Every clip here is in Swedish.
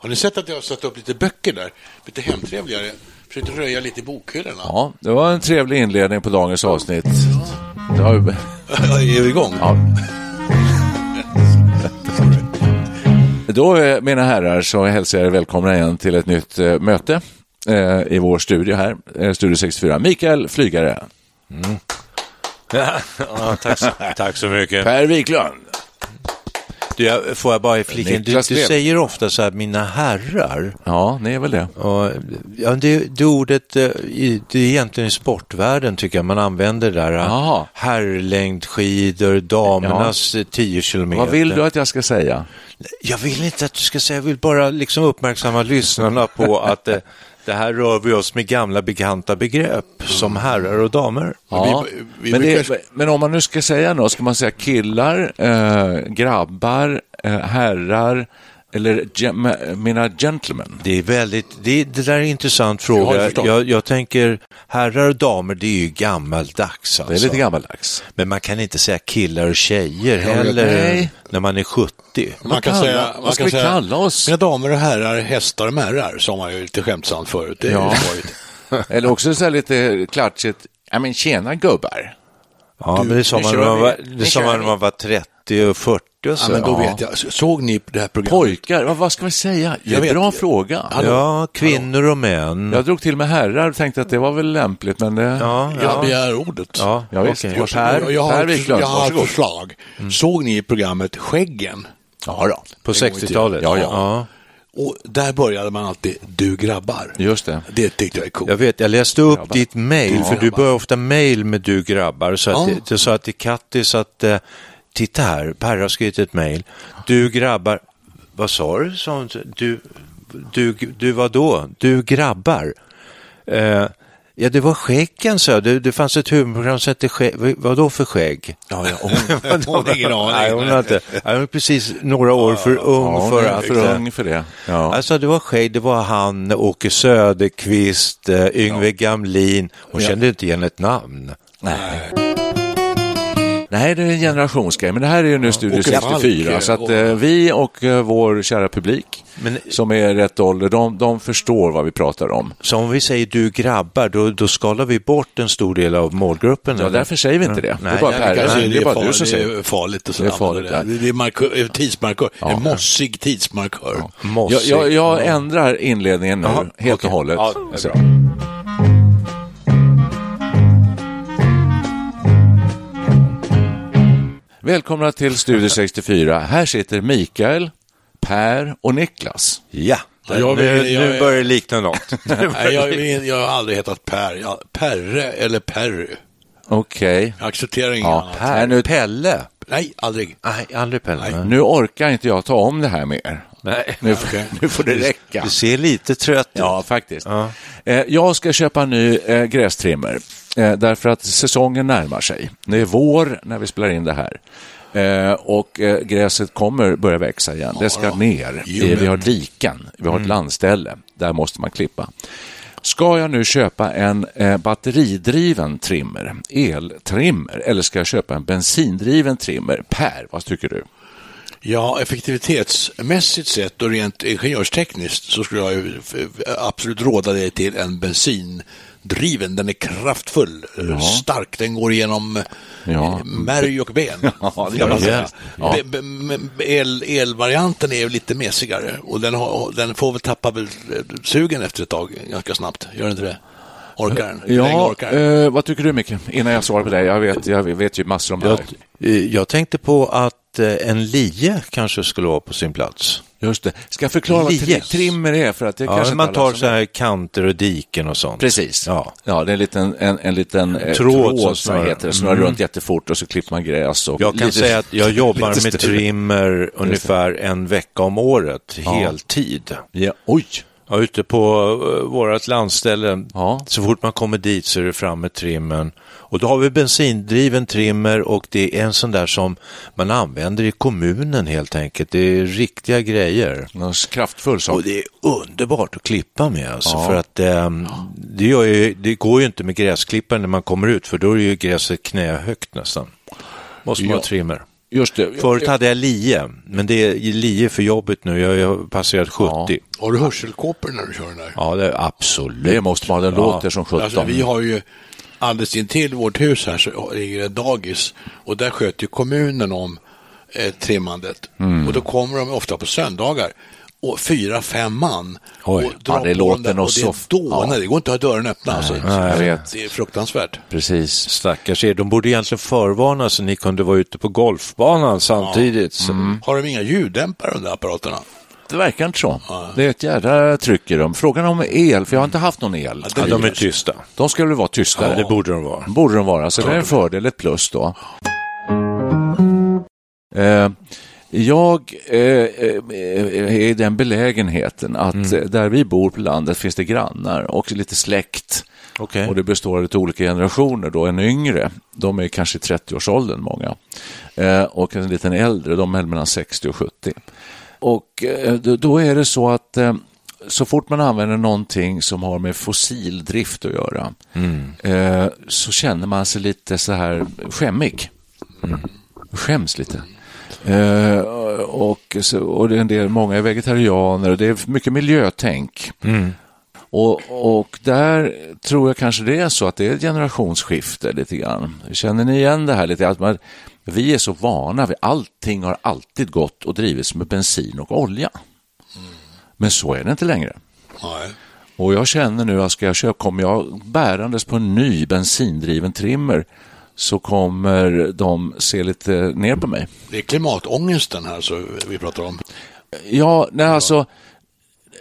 Har ni sett att jag har satt upp lite böcker där? Lite hemtrevligare. Försökte röja lite i bokhyllorna. Ja, det var en trevlig inledning på dagens avsnitt. Det har ju... är vi igång? Ja. Då, eh, mina herrar, så hälsar jag er välkomna igen till ett nytt eh, möte eh, i vår studio här, eh, Studio 64. Mikael Flygare. Ja, tack, så, tack så mycket. Per Wiklund. Du, jag- får jag bara flika in, du, du säger ofta så här, mina herrar. Ja, ni är väl det. Och, ja, det, det ordet, eh, det är egentligen i sportvärlden tycker jag man använder där. eh, Jaha. Herrlängdskidor, damernas ja. 10 kilometer. Vad vill du att jag ska säga? Jag vill inte att du ska säga, jag vill bara liksom uppmärksamma lyssnarna på att eh, det här rör vi oss med gamla bekanta begrepp som herrar och damer. Ja, vi- vi men, brukar- det, men om man nu ska säga något, ska man säga killar, eh, grabbar, eh, herrar eller gem, mina gentlemen? Det är väldigt, det, det där är en intressant fråga. Jag, jag, jag, tänker herrar och damer, det är ju gammaldags. Alltså. Det är lite alltså. gammaldags. Men man kan inte säga killar och tjejer heller Nej. när man är 70. Man, man kan kalla, säga, man vad ska kan vi säga, kalla oss? Mina damer och herrar, hästar och märrar, sa man ju lite skämtsamt förut. ja. Eller också så här lite klatschigt, ja men tjena gubbar. Ja, du, men det sa man när man var 30 30 och 40 och Ja, så. men då ja. vet jag. Såg ni det här programmet? Pojkar, vad, vad ska vi säga? Det är Jag vet. bra fråga. Ja, kvinnor och män. Jag drog till med herrar och tänkte att det var väl lämpligt, men det... Ja, Jag ja. begär ordet. Ja, Ja, visst. Och Per, jag, jag har, per Wiklund, jag har ett förslag. Såg ni programmet Skäggen? Ja, då. På En gång i tiden. 60-talet? Ja, ja. Och där började man alltid du grabbar. Just det. Det tyckte jag är coolt. Jag vet, jag läste upp Grabbar. ditt mail, för du börjar ofta mail med du grabbar. Så att Ja. det, det sa att till Kattis att, eh, titta här, Per har skrivit ett mail. Du grabbar, vad sa du? Hon? Du, du, du vad då? Du grabbar. Eh, ja, det var skäggen, så det, det fanns ett humorprogram som hette Skägg. Vad- då för skägg? Ja, ja, hon, hon har ingen aning. Nej, hon har inte. Hon är precis några år för ung Ja, för att... för ung för det. Ja. Alltså det var skägg, det var han, Åke Söderqvist, eh, Yngve Gamlin. Hon kände inte igen ett namn. Nej. Nej, det är en generationsgrej, men det här är ju nu Studio Åke 64, Falk, så att och- eh, vi och eh, vår kära publik, Men- som är rätt ålder, de, de förstår vad vi pratar om. Så om vi säger du grabbar, då, då skalar vi bort en stor del av målgruppen. Ja, eller? därför säger vi inte det. det är Nej, bara, jag per, Kanske det är bara du som det säger är farligt att Det är farligt, ja. Det är markör, eh, tidsmarkör. En mossig tidsmarkör. Jag, Mossig. jag, jag ändrar inledningen nu, Jaha, helt okej. och hållet. Ja, Välkomna till Studio 64. Här sitter Mikael, Per och Niklas. Ja, Ja, jag- nu, jag- nu börjar det likna något. Nej, jag, jag har aldrig hetat Per. Jag, Perre eller Perry. Okej. Jag accepterar inget Ja, annat. Per, nu, Pelle? Nej, aldrig. Nej, aldrig Pelle. Nej. nu orkar inte jag ta om det här mer. Nej. Nu, nu får det räcka. Du ser lite trött ut. Ja, faktiskt. Eh, jag ska köpa en ny eh, grästrimmer eh, därför att säsongen närmar sig. Det är vår när vi spelar in det här. Eh, och eh, gräset kommer börja växa igen. Det ska ner. Eh, vi har diken, vi har ett landställe. Där måste man klippa. Ska jag nu köpa en eh, batteridriven trimmer, eltrimmer, eller ska jag köpa en bensindriven trimmer? Per, vad tycker du? Ja, effektivitetsmässigt sett och rent ingenjörstekniskt så skulle jag absolut råda dig till en bensindriven driven, den är kraftfull, eh, stark, den går igenom eh, Ja. märg och ben. Ja, det. Ja. El, elvarianten är ju lite mesigare och den, har, den får väl tappa väl, eh, sugen efter ett tag ganska snabbt, gör den inte det? Orkar den? Ja, orkar den? eh, vad tycker du Micke? Innan jag svarar på det. Jag vet, jag vet ju massor om det Jag, här. jag tänkte på att en lie kanske skulle vara på sin plats. Just det. Ska jag förklara vad tri- trimmer är? För att det Ja, kanske man tar så här kanter och diken och sånt. Precis. Ja. Ja, det är en liten, en, en liten eh, Tråd tråd, som som heter det. Snurrar runt jättefort och så klipper man gräs. Och Jag kan lite- säga att jag jobbar med trimmer ungefär en vecka om året, heltid. Ja, oj! Ja, ute på uh, vårt landställe, Ja. så fort man kommer dit så är det fram med trimmen. Och då har vi bensindriven trimmer och det är en sån där som man använder i kommunen helt enkelt. Det är riktiga grejer. Någon kraftfull sak. Och det är underbart att klippa med alltså, för att ehm, det, gör ju, det går ju inte med gräsklipparen när man kommer ut för då är ju gräset knähögt nästan. Måste man Ja. ha trimmer. Just det. Förut hade jag lie, men det är lie för jobbigt nu. Jag har passerat 70. Ja, Har du hörselkåpor när du kör den där? det är absolut. Det måste man ha. Den Ja. låter som 17. Alltså, vi har ju alldeles intill vårt hus här så ligger det dagis och där sköter ju kommunen om eh, trimmandet. Mm. Och då kommer de ofta på söndagar och fyra, fem man. Oj, och ja, drar det på låter det så- dåna, ja. det går inte att ha dörren öppna. alltså. nej, jag vet. Det är fruktansvärt. Precis. Stackars er, de borde egentligen förvarna så ni kunde vara ute på golfbanan samtidigt. Så- Mm. Har de inga ljuddämpare under apparaterna? Det verkar inte så. Det är ett jädra tryck i dem. Frågan om el, för jag har inte haft någon el. Ja, de är tysta. De ska väl vara tystare? Ja, det borde de vara. borde de vara, så det är en fördel, ett plus då. Eh, jag eh, eh, är i den belägenheten att eh, där vi bor på landet finns det grannar och lite släkt. Okej. Och det består av lite olika generationer. Då. En yngre, de är kanske i 30-årsåldern många. Eh, och en liten äldre, de är mellan 60 och 70. Och eh, då- är det så att eh, så fort man använder någonting som har med fossildrift att göra eh, så känner man sig lite så här skämmig. Skäms lite. Eh, och, så, och det är en del, många är vegetarianer och det är mycket miljötänk. Och, och där tror jag kanske det är så att det är ett generationsskifte lite grann. Känner ni igen det här lite? Att man, vi är så vana vid allting har alltid gått och drivits med bensin och olja. Men så är det inte längre. Nej. Och jag känner nu att ska jag köpa, kommer jag bärandes på en ny bensindriven trimmer så kommer de se lite ner på mig. Det är klimatångesten här så vi pratar om. Ja, nej, alltså,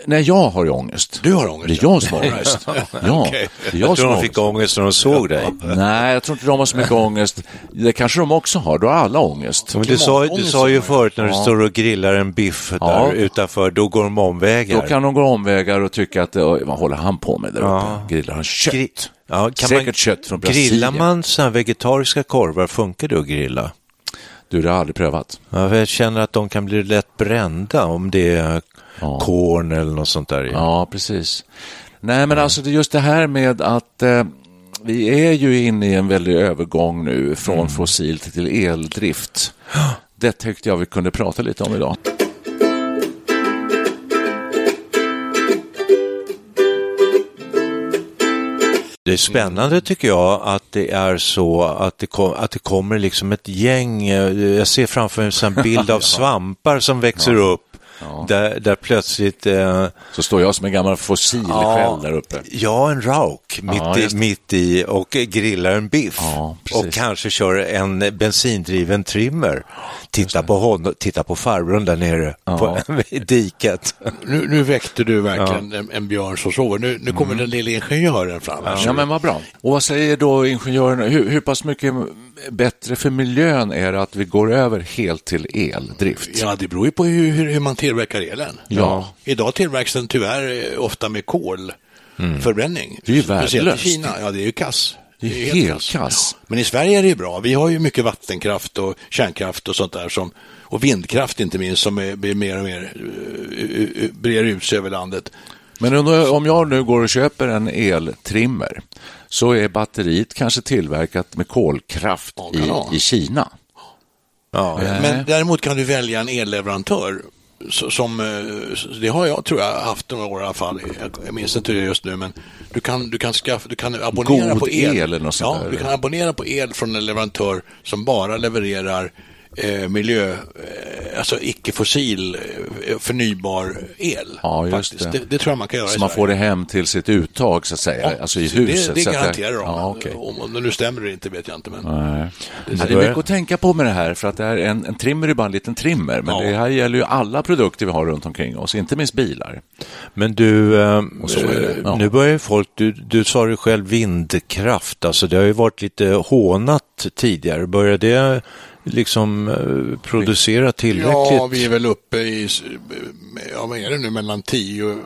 när jag har ju ångest. Du har ångest, Det är jag som har ångest. Ja, Okej. det är Jag jag tror de fick ångest när de såg dig. Nej, jag tror inte de har så mycket ångest. Det kanske de också har. Då har alla ångest. Men du, sa, du sa ju förut när du Ja. står och grillar en biff där Ja. utanför, då går de omvägar. Då kan de gå omvägar och tycka att vad håller han på med där uppe? Ja. Grillar han kött? Gri- Ja, kan Säkert man, kött från Brasilien. Grillar man så här vegetariska korvar, funkar det att grilla? Du, det har jag aldrig prövat. Ja, jag känner att de kan bli lätt brända om det är Ja. korn eller något sånt där. Ja, precis. Nej, men alltså det just det här med att eh, vi är ju inne i en väldig övergång nu från Mm. fossilt till eldrift. Det tyckte jag vi kunde prata lite om idag. Det är spännande tycker jag att det är så att det, kom, att det kommer liksom ett gäng, eh, jag ser framför mig en bild av svampar som växer upp. Där, där plötsligt, eh, Så står jag som en gammal fossilskäll där uppe. ja en rauk mitt, Ja, i, mitt i och grillar en biff. Ja, och kanske kör en bensindriven trimmer. Titta på honom, titta på farbrorn där nere på, i diket. Nu, nu väckte du verkligen en, en björn som sover. Nu, nu kommer den lilla ingenjören fram. här. Ja, men vad bra. Och vad säger då ingenjörerna? Hur, hur pass mycket bättre för miljön är det att vi går över helt till eldrift? Ja, det beror ju på hur, hur, hur man tillverkar elen. Ja. Idag tillverkas den tyvärr eh, ofta med kolförbränning. Mm. Det är ju värdelöst. i Kina. Ja, det är ju kass. Det är ju helt kass. Men i Sverige är det ju bra. Vi har ju mycket vattenkraft och kärnkraft och sånt där som och vindkraft inte minst som är, blir mer och mer uh, brer ut sig över landet. Men om- jag nu går och köper en eltrimmer så är batteriet kanske tillverkat med kolkraft Ja, i, i Kina. Ja. Nej. Men däremot kan du välja en elleverantör som, eh, det har jag tror jag haft några år i alla fall. Jag, minns inte det just nu, men du kan, du kan, skaffa, du kan abonnera God på el. el eller något sånt ja, där, du kan abonnera på el från en leverantör som bara levererar eh, miljö, eh, alltså icke-fossil eh, förnybar el. Ja, just faktiskt. det. Det, det tror jag man kan göra Så i man får det hem till sitt uttag, så att säga, alltså i huset. Det, det garanterar de. Ja, okej. om, om det nu stämmer eller inte vet jag inte. Men Nej. Ja, det är mycket att tänka på med det här, för att det är en, en trimmer är bara en liten trimmer, men Ja. det här gäller ju alla produkter vi har runt omkring oss, inte minst bilar. Men du, eh, det. eh, Ja. nu börjar ju folk, du, du sa det själv, vindkraft, alltså det har ju varit lite hånat tidigare. Börjar det liksom eh, producera tillräckligt? Ja, vi är väl uppe i, ja vad är det nu, mellan 10 och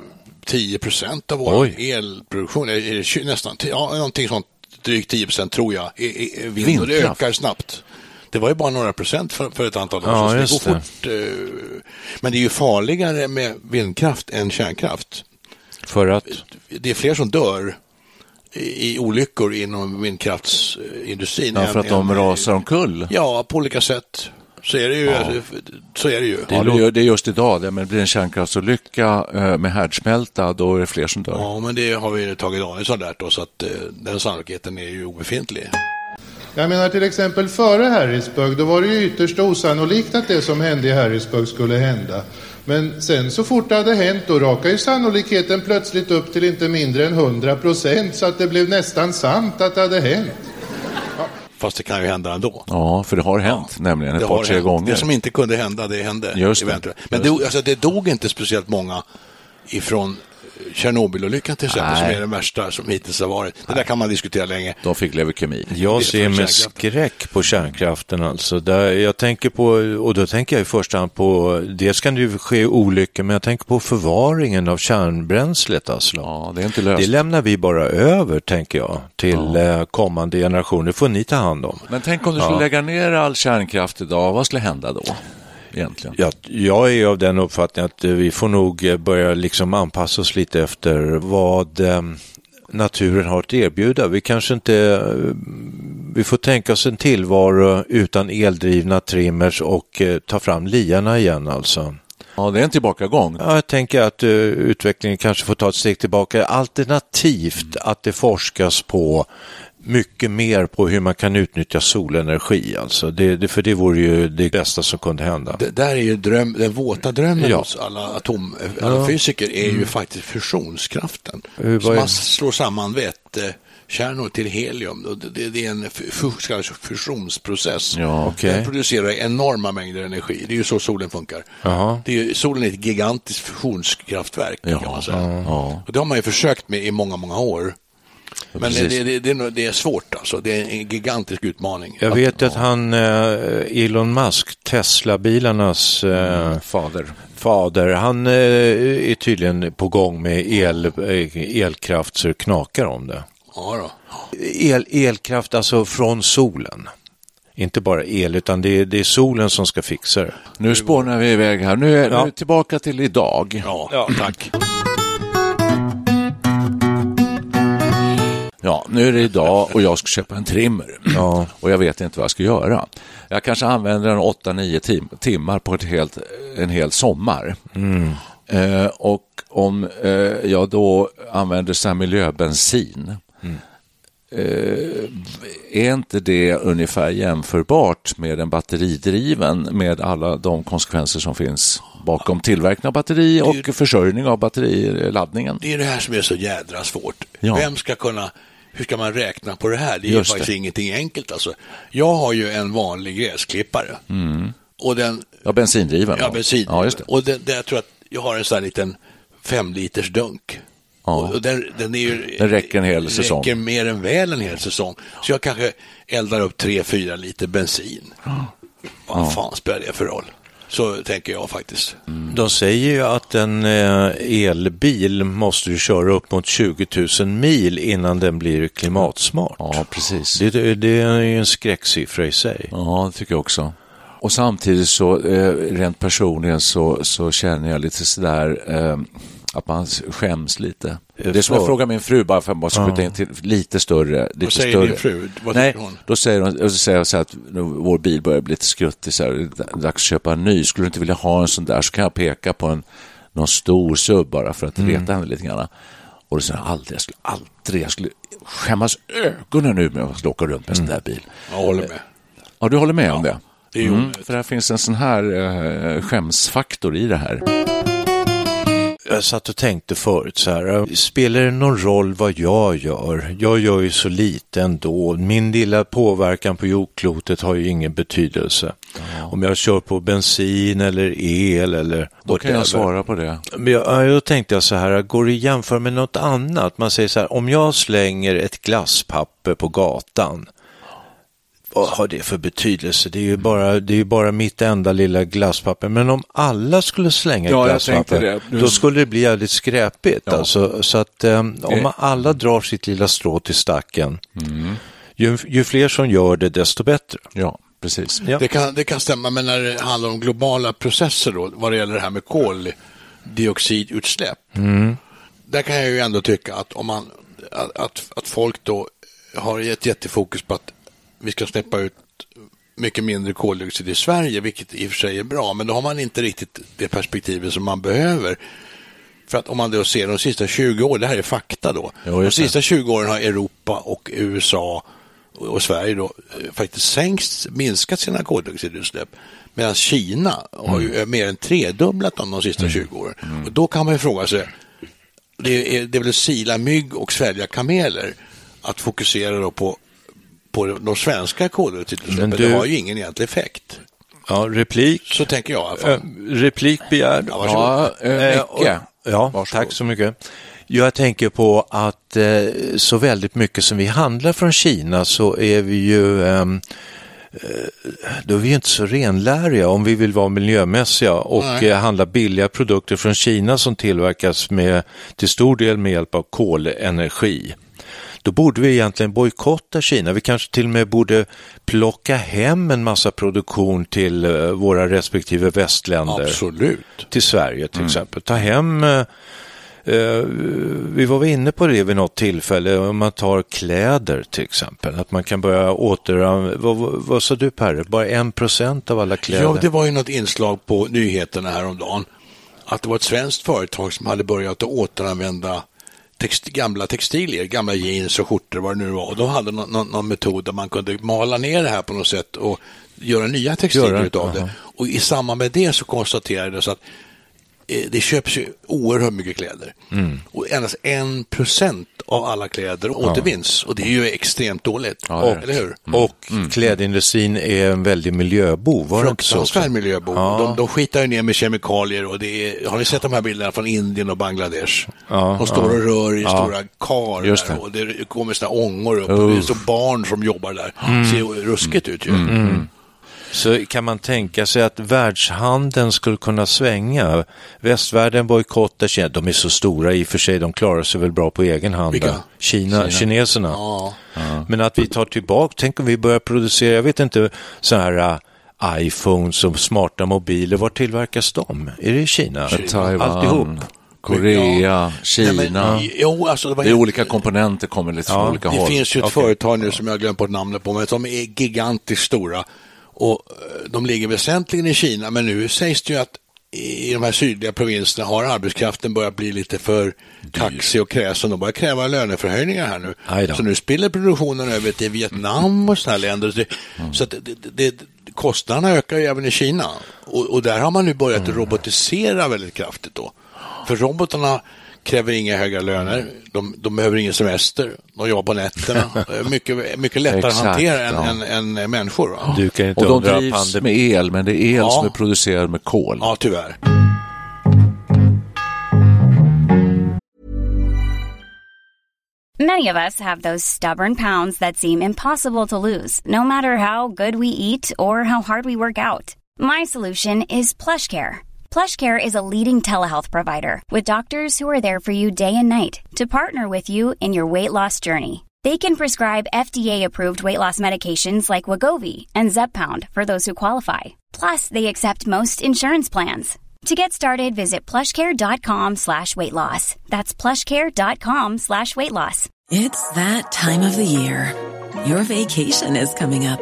10 procent av vår Oj. elproduktion. Är det nästan, ja, någonting sånt, drygt 10 procent tror jag, är, vind och det Vindkraft. ökar snabbt. Det var ju bara några procent för, för ett antal år Ja, sedan. det går det. fort. eh, Men det är ju farligare med vindkraft än kärnkraft. För att? Det är fler som dör i, olyckor inom vindkraftsindustrin. Ja, för att de rasar omkull. Ja, på olika sätt. Så är det ju. alltså, Så är det ju. Ja, det, är, det är just idag, det men blir en kärnkraftsolycka eh, med härdsmälta, då är det fler som dör. Ja, men det har vi Tage Danielsson lärt oss att eh, den sannolikheten är ju obefintlig. Jag menar till exempel före Harrisburg, då var det ju ytterst osannolikt att det som hände i Harrisburg skulle hända. Men sen så fort det hade hänt, då rakade ju sannolikheten plötsligt upp till inte mindre än 100 procent, så att det blev nästan sant att det hade hänt. Fast det kan ju hända ändå. Ja, för det har hänt nämligen ett par, tre hänt. gånger. Det som inte kunde hända, det hände. Just det. eventuellt. Men det, alltså, det dog inte speciellt många ifrån Tjernobylolyckan till exempel, Nej. som är den värsta som hittills har varit. Det där kan man diskutera länge. De fick leukemi. Jag ser med skräck på kärnkraften alltså. Där jag tänker på, och då tänker jag i första hand på, dels kan det ju ske olyckor, men jag tänker på förvaringen av kärnbränslet alltså. Ja, det är inte löst. Det lämnar vi bara över, tänker jag, till eh, kommande generationer. Det får ni ta hand om. Men tänk om du skulle lägga ner all kärnkraft idag, vad skulle hända då? Egentligen. Ja, jag är av den uppfattningen att eh, vi får nog eh, börja liksom anpassa oss lite efter vad eh, naturen har att erbjuda. Vi kanske inte, eh, vi får tänka oss en tillvaro utan eldrivna trimmers och ta fram liarna igen alltså. Ja, det är en tillbakagång. Ja, jag tänker att eh, utvecklingen kanske får ta ett steg tillbaka. Alternativt att det forskas på mycket mer på hur man kan utnyttja solenergi. Alltså. Det, det, för det vore ju det bästa som kunde hända. Det där är ju dröm, den våta drömmen Ja. hos alla, atom, alla fysiker är ju faktiskt fusionskraften. Eh, Så är- man slår samman vätekärnor till helium. Det, är en fusionsprocess. Ja, okej. Den producerar enorma mängder energi. Det är ju så solen funkar. Det är, solen är ett gigantiskt fusionskraftverk kan man säga. Ja. Och det har man ju försökt med i många, många år. Men det, det, det, det är svårt alltså. Det är en gigantisk utmaning. Jag vet att han, eh, Elon Musk, Tesla-bilarnas eh, Fader. fader, han eh, är tydligen på gång med el, elkraft så det knakar om det. Ja, då. El, elkraft alltså från solen. Inte bara el, utan det är, det är solen som ska fixa det. Nu spånar vi iväg här. Nu är Ja. nu tillbaka till idag. Ja, tack. Ja, nu är det idag och jag ska köpa en trimmer. Ja. Och jag vet inte vad jag ska göra. Jag kanske använder den 8-9 tim timmar på ett helt, en hel sommar. Eh, och om eh, jag då använder så här miljöbensin, eh, är inte det ungefär jämförbart med en batteridriven med alla de konsekvenser som finns bakom tillverkning av batteri och försörjning av batteriladdningen? Det är det här som är så jädra svårt. Ja. Vem ska kunna, hur ska man räkna på det här? Det är Just ju faktiskt det. ingenting enkelt alltså. Jag har ju en vanlig gräsklippare. Och den, Ja, bensindriven. ja bensin. Ja, just det. Och den, den, jag tror att jag har en sån här liten fem liters dunk. Ja. Och, den, den, är ju, Den räcker en hel säsong. räcker mer än väl en hel säsong. Så jag kanske eldar upp tre, fyra liter bensin. Vad fan spelar det för roll? Så tänker jag faktiskt. De säger ju att en eh, elbil måste ju köra upp mot 20 000 mil innan den blir klimatsmart. Ja, precis. Det, det, det är ju en skräcksiffra i sig. Ja, det tycker jag också. Och samtidigt så, eh, rent personligen så, så känner jag lite sådär, eh, Att man skäms lite. Det är som jag frågar min fru, bara för att bara skjuta in till lite större. Lite Vad säger större. din fru? Vad Nej, hon? då säger hon, och så säger jag så här att nu, vår bil börjar bli lite skruttig, så här, det är dags att köpa en ny. Skulle du inte vilja ha en sån där så kan jag peka på en, någon stor sub bara för att Mm. reta henne lite grann. Och då säger jag aldrig, jag skulle aldrig, jag skulle skämmas ögonen nu med att åka runt med en sån där bil. Jag håller med. Ja, du håller med om det? Det är Mm, för här finns en sån här eh, skämsfaktor i det här. Jag satt och tänkte förut så här, spelar det någon roll vad jag gör? Jag gör ju så lite ändå. Min lilla påverkan på jordklotet har ju ingen betydelse. Om jag kör på bensin eller el eller Då kan jag svara på det. Men jag, ja, då tänkte jag så här, går det att jämföra med något annat? Man säger så här, om jag slänger ett glasspapper på gatan, vad har det för betydelse? Det är ju bara, det är bara mitt enda lilla glasspapper. Men om alla skulle slänga Ja, glasspapper, då skulle det bli jävligt skräpigt. Ja. Alltså, så att eh, om Eh. alla drar sitt lilla strå till stacken, Mm. ju, ju fler som gör det, desto bättre. Ja, precis. Ja. Det, kan, det kan stämma, men när det handlar om globala processer då, vad det gäller det här med koldioxidutsläpp, där kan jag ju ändå tycka att om man, att, att, att folk då har ett jättefokus på att vi ska släppa ut mycket mindre koldioxid i Sverige, vilket i och för sig är bra, men då har man inte riktigt det perspektivet som man behöver. För att om man då ser de sista 20 åren, det här är fakta då, Jo, de sista 20 åren har Europa och USA och Sverige då eh, faktiskt sänkt, minskat sina koldioxidutsläpp. Medan Kina har ju Mm. mer än tredubblat dem de sista 20 åren. Och då kan man ju fråga sig, det är, det är väl sila mygg och svälja kameler att fokusera då på, på de svenska koldioxidutsläppen. Men du- Det har ju ingen egentlig effekt. Ja, replik. Så tänker jag i alla fall. Eh, replik begärd. Ja, varsågod. Ja, eh, Eh, och-. Ja, Varsågod. tack så mycket. Jag tänker på att eh, så väldigt mycket som vi handlar från Kina så är vi ju ehm, eh, då är vi inte så renläriga om vi vill vara miljömässiga och Nej. eh, handla billiga produkter från Kina som tillverkas med, till stor del med hjälp av kolenergi. Då borde vi egentligen bojkotta Kina. Vi kanske till och med borde plocka hem en massa produktion till eh, våra respektive västländer Absolut. till Sverige till exempel. Ta hem, eh, vi var inne på det vid något tillfälle, om man tar kläder till exempel, att man kan börja återanvända, vad, vad, vad sa du Per, bara en procent av alla kläder? Ja, det var ju något inslag på nyheterna häromdagen. Att det var ett svenskt företag som hade börjat att återanvända text, gamla textilier, gamla jeans och skjortor, vad det nu var. Och de hade någon, någon, någon metod där man kunde mala ner det här på något sätt och göra nya textilier Göra, utav det. Och i samband med det så konstaterades att det köps ju oerhört mycket kläder. Mm. Och endast en procent av alla kläder återvinns. Och det är ju extremt dåligt. Ja, det är eller hur? Och klädindustrin är en väldig miljöbov, var det? Fruktansvärd miljöbov. Ja. De, de skitar ju ner med kemikalier och det är, har ni sett de här bilderna från Indien och Bangladesh? Ja, de står och rör i Ja. stora kar Just där det. och det kommer såna ångor upp och det är så barn som jobbar där. Mm. Det ser ju ruskigt ut ju. Så kan man tänka sig att världshandeln skulle kunna svänga. Västvärlden bojkottar Kina. De är så stora i och för sig, de klarar sig väl bra på egen hand. Där. Kina, kineserna. Ja. Men att vi tar tillbaka, tänk om vi börjar producera, jag vet inte, så här uh, iPhones och smarta mobiler, var tillverkas de? Är det i Kina? Taiwan, Alltihop. Korea, Ja, Kina. men, jo, alltså det, det är olika komponenter, kommer lite från Ja, olika Det håll. finns ju ett Okej. företag nu som jag har glömt bort namnet på, men som är gigantiskt stora. Och eh, de ligger väsentligen i Kina, men nu sägs det ju att i de här sydliga provinserna har arbetskraften börjat bli lite för kaxig och kräsen. De börjar kräva löneförhöjningar här nu. Så nu spiller produktionen över till Vietnam och sådana här länder. Mm. så att det, det, kostnaderna ökar ju även i Kina. Och, och där har man nu börjat Mm. robotisera väldigt kraftigt då. För robotarna kräver inga höga löner, de, de behöver ingen semester, de jobbar på nätterna. Är mycket, mycket lättare Exakt, att hantera än, ja. än, än människor. Va? Du kan inte Och de drivs pandemi- med el, men det är el Ja. som är producerad med kol. Ja, tyvärr. Many of us have those stubborn pounds that seem impossible to lose, no matter how good we eat or how hard we work out. My solution is PlushCare. PlushCare is a leading telehealth provider with doctors who are there for you day and night to partner with you in your weight loss journey. They can prescribe FDA-approved weight loss medications like Wagovi and Zepbound for those who qualify. Plus, they accept most insurance plans. To get started, visit plushcare.com slash weight loss. That's plushcare.com slash weight loss. It's that time of the year. Your vacation is coming up.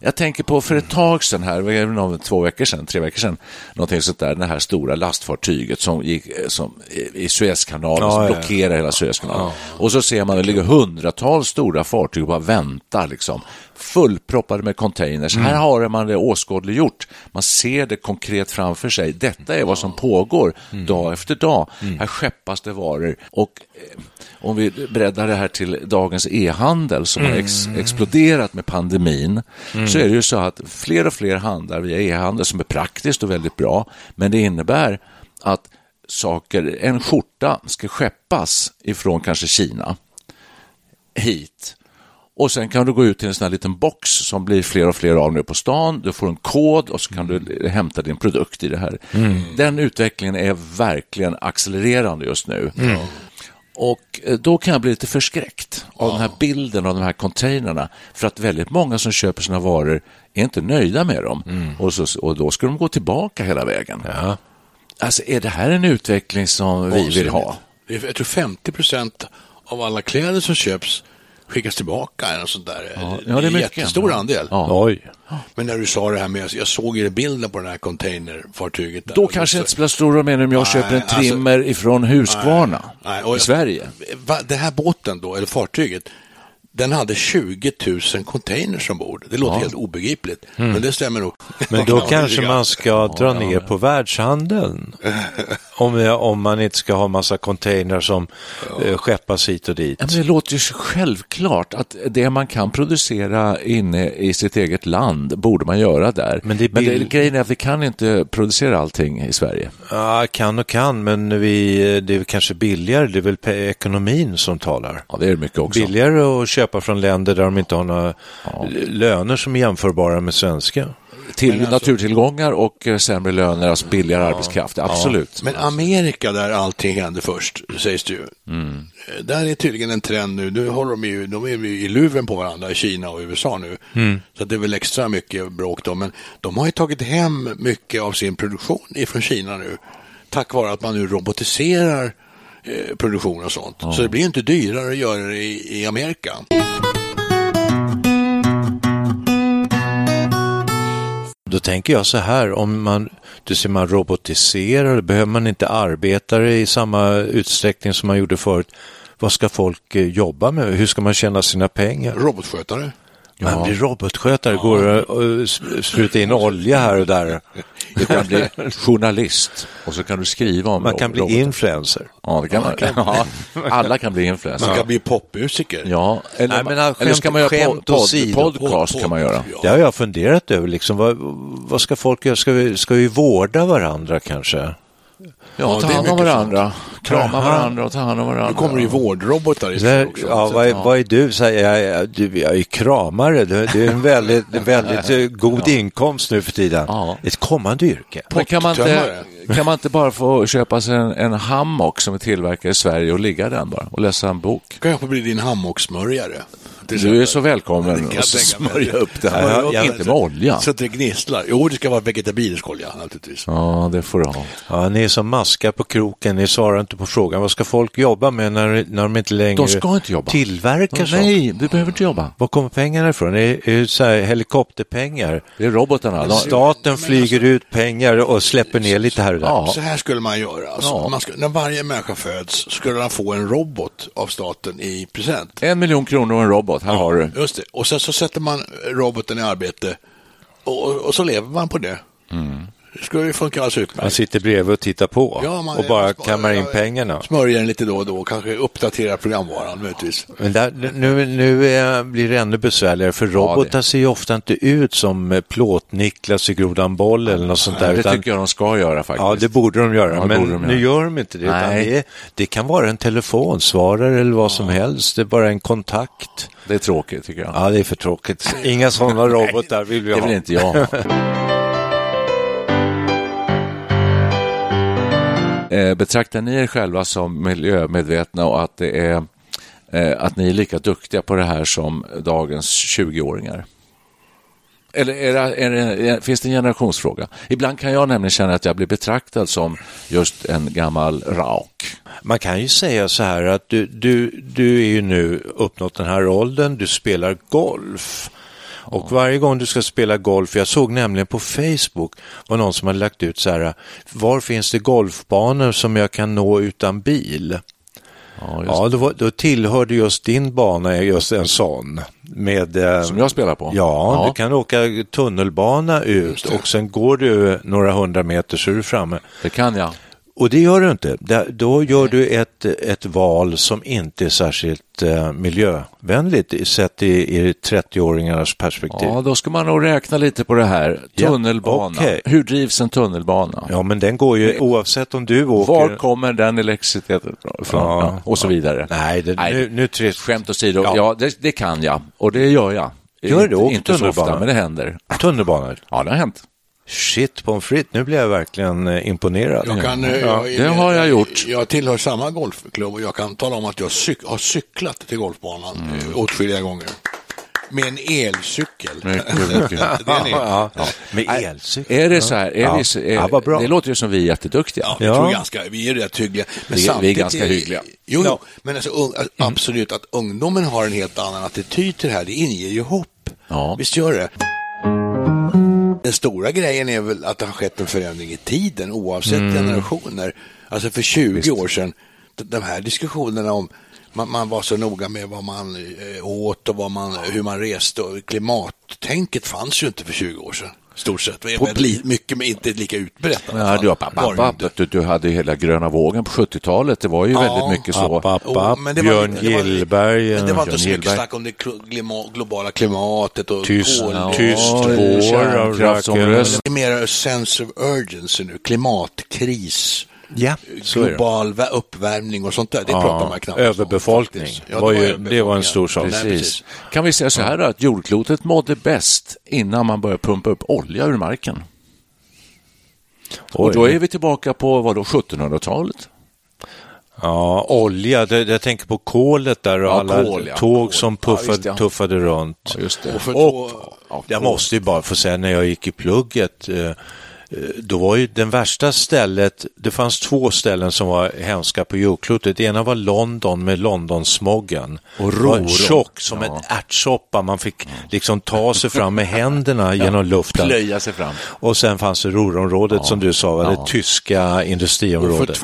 Jag tänker på för ett tag sedan här, två veckor sedan, tre veckor sedan, någonting sånt där, det här stora lastfartyget som gick som, i Suezkanalen, Ja, som ja, blockerar hela Suezkanalen. Och så ser man det ligger hundratals stora fartyg och bara väntar liksom, fullproppade med containers. Här har man det åskådliggjort. Man ser det konkret framför sig. Detta är vad som pågår dag efter dag. Här skeppas det varor och eh, om vi breddar det här till dagens e-handel som har ex exploderat med pandemin, så är det ju så att fler och fler handlar via e-handel som är praktiskt och väldigt bra, men det innebär att saker, en skjorta ska skeppas ifrån kanske Kina hit. Och sen kan du gå ut till en sån här liten box som blir fler och fler av nu på stan. Du får en kod och så kan du hämta din produkt i det här. Den utvecklingen är verkligen accelererande just nu. Och eh, då kan jag bli lite förskräckt av den här bilden av de här containrarna. För att väldigt många som köper sina varor är inte nöjda med dem. Och, så, och då ska de gå tillbaka hela vägen. Alltså, är det här en utveckling som vi vill ha? Jag tror 50 procent av alla kläder som köps skickas tillbaka. Eller något sånt där. Ja, det ja, är en mycket. jättestor andel. Ja. Oj. Men när du sa det här med, jag såg ju bilden på det här containerfartyget. Där. Då Och kanske det inte spelar stor roll mer om jag köper en alltså- trimmer ifrån Husqvarna Nej, och i Sverige. Va, det här båten då, eller fartyget, den hade 20 000 containers ombord. Det låter helt obegripligt, men det stämmer nog. Men då Ja, kanske man ska dra ner på världshandeln. Om, om man inte ska ha massa containrar som eh, skeppas hit och dit. Ja, men det låter ju självklart att det man kan producera inne i sitt eget land borde man göra där. Men det är bill- grejen är att vi kan inte producera allting i Sverige. Ja, kan och kan, men vi, det är kanske billigare. Det är väl ekonomin som talar. Ja, det är det mycket också. Billigare att köpa från länder där de inte har några löner som är jämförbara med svenska. Till alltså- naturtillgångar och eh, sämre löner, alltså billigare arbetskraft. Absolut. Men Amerika där allting hände först, sägs det ju. Mm. Eh, Där är tydligen en trend nu. Nu håller de ju, de är ju i luven på varandra i Kina och USA nu. Mm. Så det är väl extra mycket bråk då. Men de har ju tagit hem mycket av sin produktion ifrån Kina nu. Tack vare att man nu robotiserar eh, produktion och sånt. Så det blir inte dyrare att göra det i, i Amerika. Tänker jag så här, om man, du ser man robotiserar, då behöver man inte arbetare i samma utsträckning som man gjorde förut. Vad ska folk eh, jobba med? Hur ska man tjäna sina pengar? Robotskötare. Man blir robotskötare, går och, och sp- sprutar in olja här och där. Du kan bli journalist och så kan du skriva om Man kan bli robotar. influencer. Ja, det kan man. Ja, alla kan bli influencer. Man kan bli popmusiker. Ja, eller, Nej, men, eller ska man göra pod, pod, podcast kan man göra. Det har jag funderat över. Liksom. Vad, vad ska folk göra? Ska vi, ska vi vårda varandra kanske? Ja, ta det är hand om varandra. Krama Jaha. varandra och ta hand om varandra. Nu kommer det ju vårdrobotar Där, istället också. ja, vad, är, vad är du? Säger jag, jag, du, jag är kramare. Det, det är en väldigt, väldigt eh, god inkomst nu för tiden. Ja. Ett kommande yrke. Men kan man, inte, kan man inte bara få köpa sig en, en hammock som är tillverkad i Sverige och ligga i den bara och läsa en bok? kan jag få bli din hammocksmörjare. Till Du är så välkommen jag att smörja upp det här. jag kan- Inte med olja. Så att det gnisslar. Jo, det ska vara vegetabilisk olja naturligtvis. Ja, det får du ha. Ja, ni är som maskar på kroken, ni svarar inte på frågan. Vad ska folk jobba med när, när de inte längre De ska inte jobba. tillverkar sånt? Nej, du behöver inte jobba. Var kommer pengarna ifrån? Är är det så här helikopterpengar? Det är robotarna. De, Staten flyger ut pengar och släpper ner lite här och där. Ja. Så här skulle man göra. Alltså, Ja. man ska, när varje människa föds skulle han få en robot av staten i present. en miljon kronor och en robot, här har du. Just det. Och sen så sätter man roboten i arbete och, och, så lever man på det. Det skulle ju funka alldeles Man utmärkt. sitter bredvid och tittar på Ja, man- och bara man- kammar in ja, pengarna. Smörjer den lite då och då, kanske uppdatera programvaran möjligtvis. Men där, nu, nu är, blir det ännu besvärligare för robotar ser ju ofta inte ut som eh, Plåt-Niklas i Grodan Boll eller något sånt där. det utan- tycker jag de ska göra faktiskt. Ja, det borde de göra, Ja, det men de nu göra. gör de inte det. Utan Nej. det, det kan vara en telefonsvarare eller vad som helst, det är bara en kontakt. Det är tråkigt tycker jag. Ja, det är för tråkigt. Inga sådana robotar vill vi det ha. vill inte jag ha. Eh, Betraktar ni er själva som miljömedvetna och att, det är, eh, att ni är lika duktiga på det här som dagens 20-åringar? Eller är det, är det, finns det en generationsfråga? Ibland kan jag nämligen känna att jag blir betraktad som just en gammal rauk. Man kan ju säga så här att du, du, du är ju nu uppnått den här åldern, du spelar golf. Och varje gång du ska spela golf, jag såg nämligen på Facebook, var någon som hade lagt ut så här, var finns det golfbanor som jag kan nå utan bil? Ja, Ja, då, då tillhörde just din bana just en sån. Med, eh, Som jag spelar på? Ja, Ja. du kan åka tunnelbana ut och sen går du några hundra meter så är du framme. Det kan jag. Och det gör du inte. Då gör du ett, ett val som inte är särskilt eh, miljövänligt sett i, i 30-åringarnas perspektiv. Ja, då ska man nog räkna lite på det här. Ja, Tunnelbana. okej. Hur drivs en tunnelbana? Ja, men den går ju oavsett om du åker... Var kommer den elektriciteten ifrån? Ja. Ja, och så vidare. Nej, det, Nej. nu, nu trist. Skämt åsido, Ja. ja, det, det kan jag och det gör jag. Gör inte, du? Åker Inte så tunnelbana? ofta, men det händer. Tunnelbanor. Ja, det har hänt. Shit pommes frites, nu blir jag verkligen eh, imponerad. Jag kan, eh, Ja, jag, det har jag gjort. Jag tillhör samma golfklubb och jag kan tala om att jag cyk, har cyklat till golfbanan mm. åtskilliga gånger. Med en elcykel. Mycket, mycket. det är ni. Ja, med elcykel. Är det så här? Är Ja. vi, så- är, Ja, vad bra. Det låter ju som vi är jätteduktiga. Ja, jag Ja. tror ganska, vi är rätt hyggliga. Men Vi- vi är ganska hyggliga. Jo, jo men alltså, ung, alltså, absolut att ungdomen har en helt annan attityd till det här, det inger ju hopp. Ja. Visst gör det? Den stora grejen är väl att det har skett en förändring i tiden oavsett Mm. generationer. Alltså för 20 år sedan, de, de här diskussionerna om man, man var så noga med vad man eh, åt och vad man, hur man reste och klimattänket fanns ju inte för 20 år sedan. Stort sett. Väldigt mycket men inte lika utbrett. Ja, du, du, du hade hela gröna vågen på 70-talet. Det var ju Ja, väldigt mycket så. App, men det Björn var- Gillberg. Men det var inte så mycket snack om det globala klimatet och Tyst, kol. ja. tyst vår av. Det är mer sense of urgency nu, klimatkris, Ja, global vä- uppvärmning och sånt där. Det pratar man knappt om, överbefolkning. faktiskt. Ja, var ju, överbefolkning, det var en ja. stor sak. Nej, Precis. Kan vi säga så här då, att jordklotet mådde bäst innan man började pumpa upp olja ur marken? Och då är vi tillbaka på vad då, 1700-talet? Ja, olja, det, jag tänker på kolet där och Ja, alla kol, ja. tåg Kol. som Ja, puffade, ja. tuffade runt. Ja, just det. Och Och Ja, jag måste ju bara få säga när jag gick i plugget, eh, då var ju den värsta stället, det fanns två ställen som var hemska på jordklotet. Det ena var London med Londonsmoggen. Och Det var Roro. Tjock som en ärtsoppa, man fick liksom ta sig fram med händerna genom luften. Plöja sig fram. Och sen fanns det Ruhrområdet som du sa, Ja. det tyska industriområdet.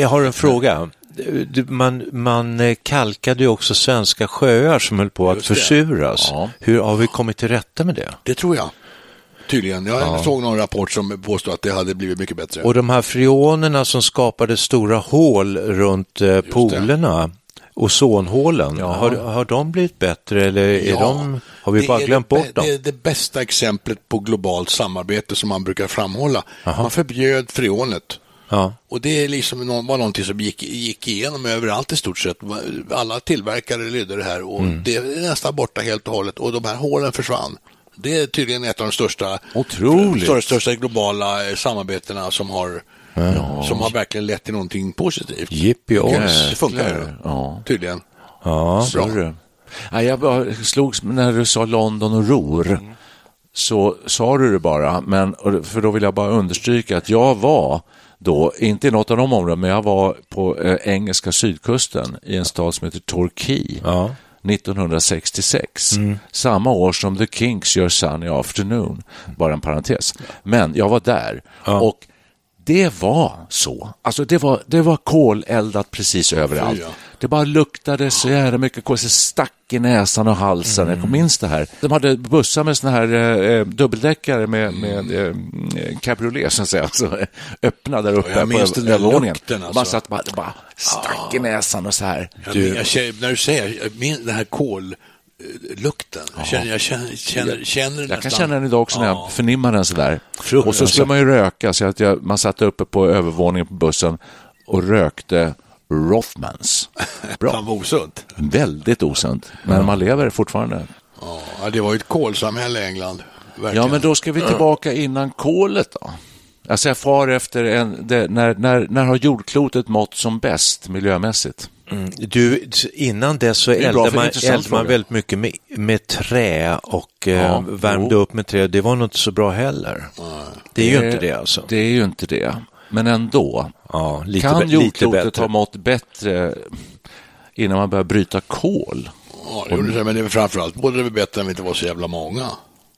Jag har en fråga. Man, man eh, kalkade ju också svenska sjöar som höll på att Just försuras. Ja. Hur har vi kommit till rätta med det? Det tror jag. Tydligen. Jag såg någon rapport som påstod att det hade blivit mycket bättre. Och de här freonerna som skapade stora hål runt eh, polerna, ozonhålen, Ja. har, har de blivit bättre eller är Ja, de, har vi det bara glömt det, bort dem? Det är det bästa exemplet på globalt samarbete som man brukar framhålla. Man förbjöd freonet. Ja. Och det är liksom var någonting som gick, gick igenom överallt i stort sett. Alla tillverkare lydde det här och Mm. det är nästan borta helt och hållet och de här hålen försvann. Det är tydligen ett av de största, största, största globala eh, samarbetena som har som har verkligen lett till någonting positivt. Jippi oss. Det funkar Ja. tydligen. Ja. Ja, jag slogs när du sa London och Ruhr. Så sa du det bara, men, för då vill jag bara understryka att jag var då, inte i något av de områdena, men jag var på eh, engelska sydkusten i en stad som heter Torquay. Ja. 1966, samma år som The Kinks gör Sunny Afternoon, bara en parentes. Men jag var där och det var så. Alltså det var, det var koleldat precis överallt. Det bara luktade så jävla mycket kol, så stack i näsan och halsen. Mm. Jag minns det här. De hade bussar med såna här eh, dubbeldäckare med, med eh, cabriolet, så att säga. Alltså, öppna där uppe jag minns på övervåningen. alltså. Man satt bara, det bara stack i näsan och så här. Jag, jag, känner- när du säger jag minns den här kollukten, jag känner, jag känner, känner, känner Jag kan nästan. känna den idag också när jag Ja. förnimmar den sådär. Fruktansvärt. Och så skulle man ju röka, så att jag, man satt uppe på övervåningen på bussen och rökte Rothmans. Fan Bra. vad osunt. Väldigt osunt, men man lever fortfarande. Ja, det var ju ett kolsamhälle i England. Verkligen. Ja, men då ska vi tillbaka innan kolet då. Alltså jag far efter en, det, när, när, när har jordklotet mått som bäst miljömässigt? Du, innan dess så eldade det man, eldade man väldigt mycket med, med trä och eh, Ja, värmde jo. upp med trä. Det var nog inte så bra heller. Det är ju inte det alltså. Det är ju inte det. Men ändå. Ja, lite, kan jordklotet ha mått bättre innan man börjar bryta kol? Ja, det gjorde det, men det är framförallt borde det vara bättre än vi inte var så jävla många.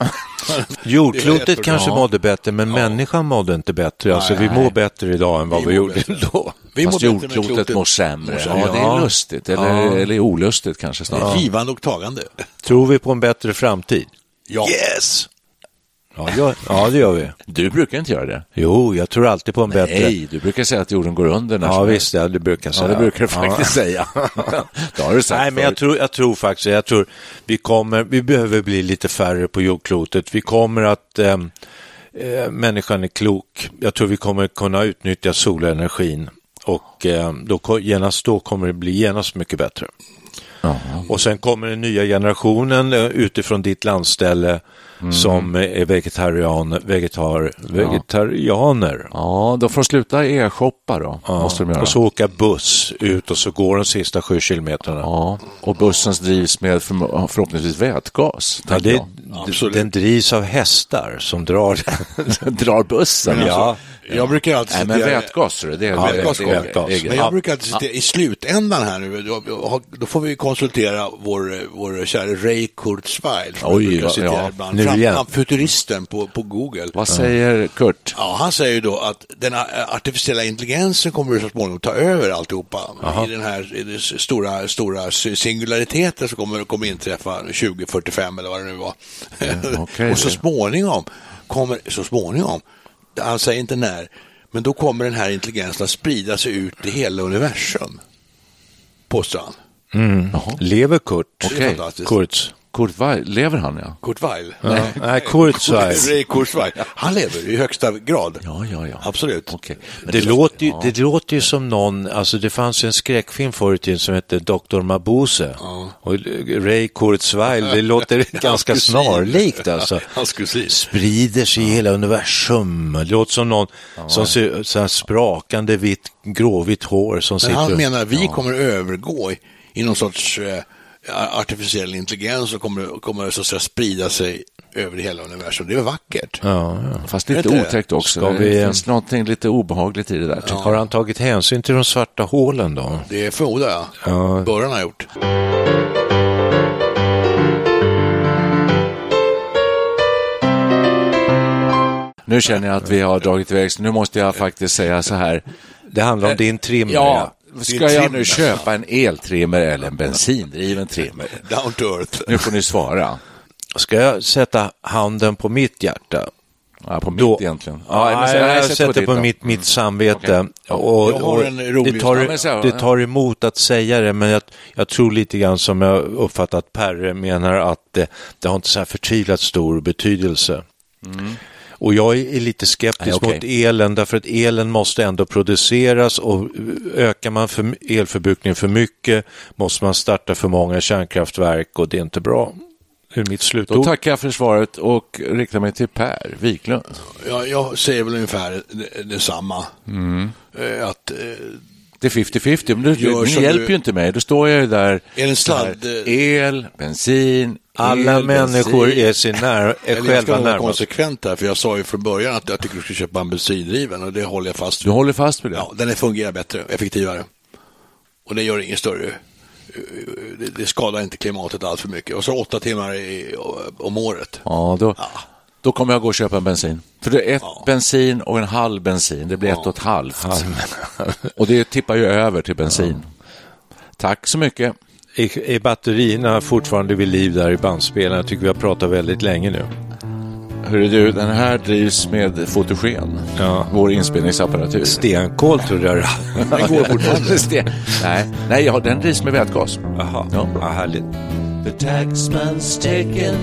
Det Jordklotet kanske Ja. mådde bättre, men människan mådde inte bättre. Alltså, vi Nej. mår bättre idag än vad Vi vi, gjorde bättre. då. Vi Fast jordklotet klotet mår sämre. Ja, sämre. det är Ja. lustigt. Eller, Ja. eller olustigt kanske Det snarare. är givande och tagande. Tror vi på en bättre framtid? Ja. Yes! Ja, ja, ja, det gör vi. Du brukar inte göra det. Jo, jag tror alltid på en bättre. Nej, du brukar säga att jorden går under. När Ja, visst, ja, det brukar jag Ja, säga. det brukar du faktiskt säga. det har du sagt Nej, men jag tror, jag tror faktiskt, jag tror vi kommer, vi behöver bli lite färre på jordklotet. Vi kommer att, ehm, eh, människan är klok. Jag tror vi kommer kunna utnyttja solenergin och eh, då, genast då kommer det bli genast mycket bättre. Och sen kommer den nya generationen eh, utifrån ditt landställe som är vegetarian, vegetar, vegetarianer. Ja, de får sluta e-shoppa då. Ja, Måste de göra. och så åka buss ut och så går de sista sju kilometerna. Ja, och bussen drivs med förmo- förhoppningsvis vätgas. Ja, det, den drivs av hästar som drar Drar bussen. Ja. alltså. Jag brukar alltid Nej, men citera- vätgas, det är Ja, Vätgas vätgas. Men ja. jag brukar alltid citera, i slutändan här nu, då, då får vi konsultera vår, vår kära Ray Kurzweil. Oj, jag ja, ja. ibland. Nu igen. fram- Futuristen på, på Google. Vad säger Kurt? Ja, han säger då att den a- artificiella intelligensen kommer så småningom ta över alltihopa i den här i det s- stora, stora singulariteten som kommer, kommer inträffa 2045 eller vad det nu var. okej. och så småningom kommer, så småningom, han säger inte när, men då kommer den här intelligensen att sprida sig ut i hela universum. Påstår han. Lever Kurt? Det är Okej. fantastiskt. Kurt. Kurt Weil, lever han ja? Kurt Weill. Nej, Kurzweil. Ray Kurzweil. Han lever i högsta grad. Ja, ja, ja. Absolut. Okej. Men Det, låter ju, det låter ju som någon, alltså det fanns ju en skräckfilm förr i tiden som hette Dr. Mabuse. Och Ray Kurzweil, det låter ganska snarlikt alltså. Hans kusin. Sprider sig i hela universum. Det låter som någon som ser så här sprakande vitt, gråvitt hår som Men sitter... han menar att vi kommer övergå i, i någon sorts eh, artificiell intelligens och kommer, kommer så att säga, sprida sig över hela universum. Det är vackert? Ja, ja. Fast lite Vet det? otäckt också. Ska det vi- finns någonting lite obehagligt i det där. tycker Har han tagit hänsyn till de svarta hålen då? Det förmodar jag. Ja. Bör han ha gjort. Nu känner jag att vi har dragit iväg, så nu måste jag faktiskt säga så här. Det handlar om din trimmer. Ja, ska jag nu köpa en eltrimmer eller en bensindriven trimmer? Down to earth. Nu får ni svara. Ska jag sätta handen på mitt hjärta? Ja, på mitt Då- egentligen. Ja, så- jag, jag sätt sätter på då. mitt, mitt samvete. Och, Jag har och rolig- det, tar, Ja, det tar emot att säga det, men jag, jag tror lite grann som jag uppfattat Perre menar att det, det har inte så här förtvivlat stor betydelse. Och jag är lite skeptisk Nej, okej. mot elen därför att elen måste ändå produceras och ökar man för elförbrukningen för mycket måste man starta för många kärnkraftverk och det är inte bra. är mitt Då slutord. tackar jag för svaret och riktar mig till Per Wiklund. Jag, jag säger väl ungefär det- detsamma. Eh, Att, eh, Det är 50-50, men du, ni hjälper du- ju inte mig. Då står jag ju där. Är det här, sladd- El, bensin, Alla el, människor bensin. är, sin när, är eller jag ska själva vara närmast. konsekvent där, för jag sa ju från början att jag tycker du ska köpa en bensindriven och det håller jag fast Du håller fast vid det? Ja, den fungerar bättre, effektivare. Och det gör ingen större... Det, skadar inte klimatet allt för mycket. Och så åtta timmar i, om året. Ja, då, då kommer jag gå och köpa en bensin. För det är ett bensin och en halv bensin. Det blir ett och ett halvt. och det tippar ju över till bensin. Tack så mycket. Är, är batterierna fortfarande vid liv där i bandspelaren? Jag tycker vi har pratat väldigt länge nu. Hörru du, den här drivs med fotogen. Ja. Vår inspelningsapparatur. Stenkol trodde jag. Den går fortfarande. Sten. Nej, nej ja, den drivs med vätgas. Jaha, Ja. ja, härligt. The taxman's taken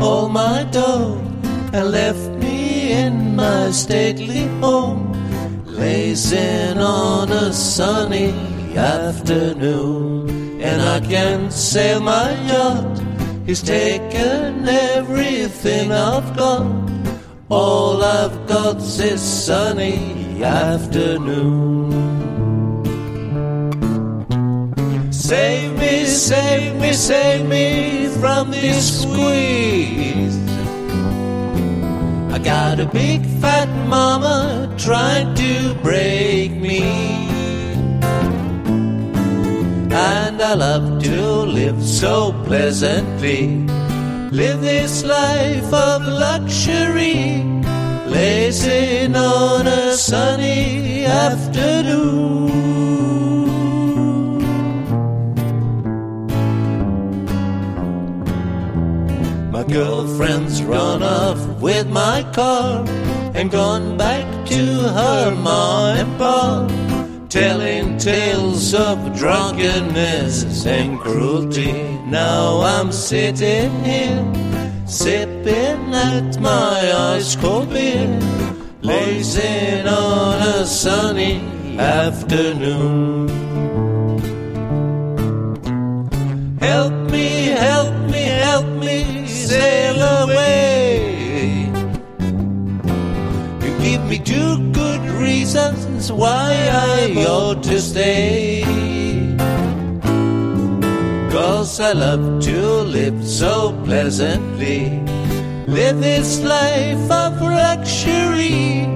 all my dough and left me in my stately home, lazing on a sunny afternoon. And I can't sail my yacht. He's taken everything I've got. All I've got's this sunny afternoon. Save me, save me, save me from this squeeze. I got a big fat mama trying to break me. And I love to live so pleasantly. Live this life of luxury, lazing on a sunny afternoon. Girlfriend's run off with my car and gone back to her ma and pa, telling tales of drunkenness and cruelty. Now I'm sitting here, sipping at my ice cold beer, lazing on a sunny afternoon. Help sail away. You give me two good reasons why I ought to stay. Cause I love to live so pleasantly. Live this life of luxury,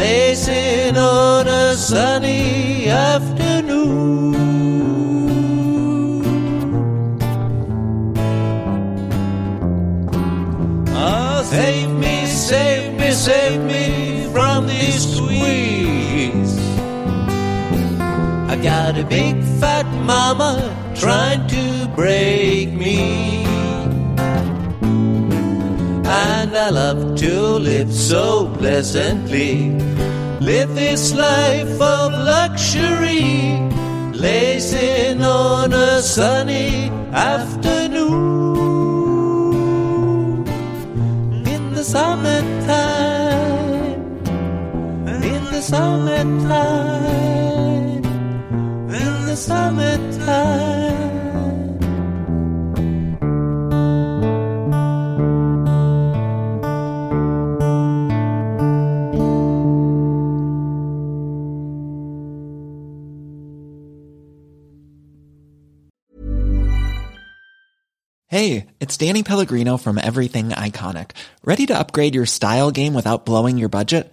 lazing on a sunny afternoon. Save me, from this squeeze. I got a big fat mama trying to break me. And I love to live so pleasantly. Live this life of luxury, lazing on a sunny afternoon. In the summertime, the summertime, in the summertime. Hey, it's Danny Pellegrino from Everything Iconic. Ready to upgrade your style game without blowing your budget?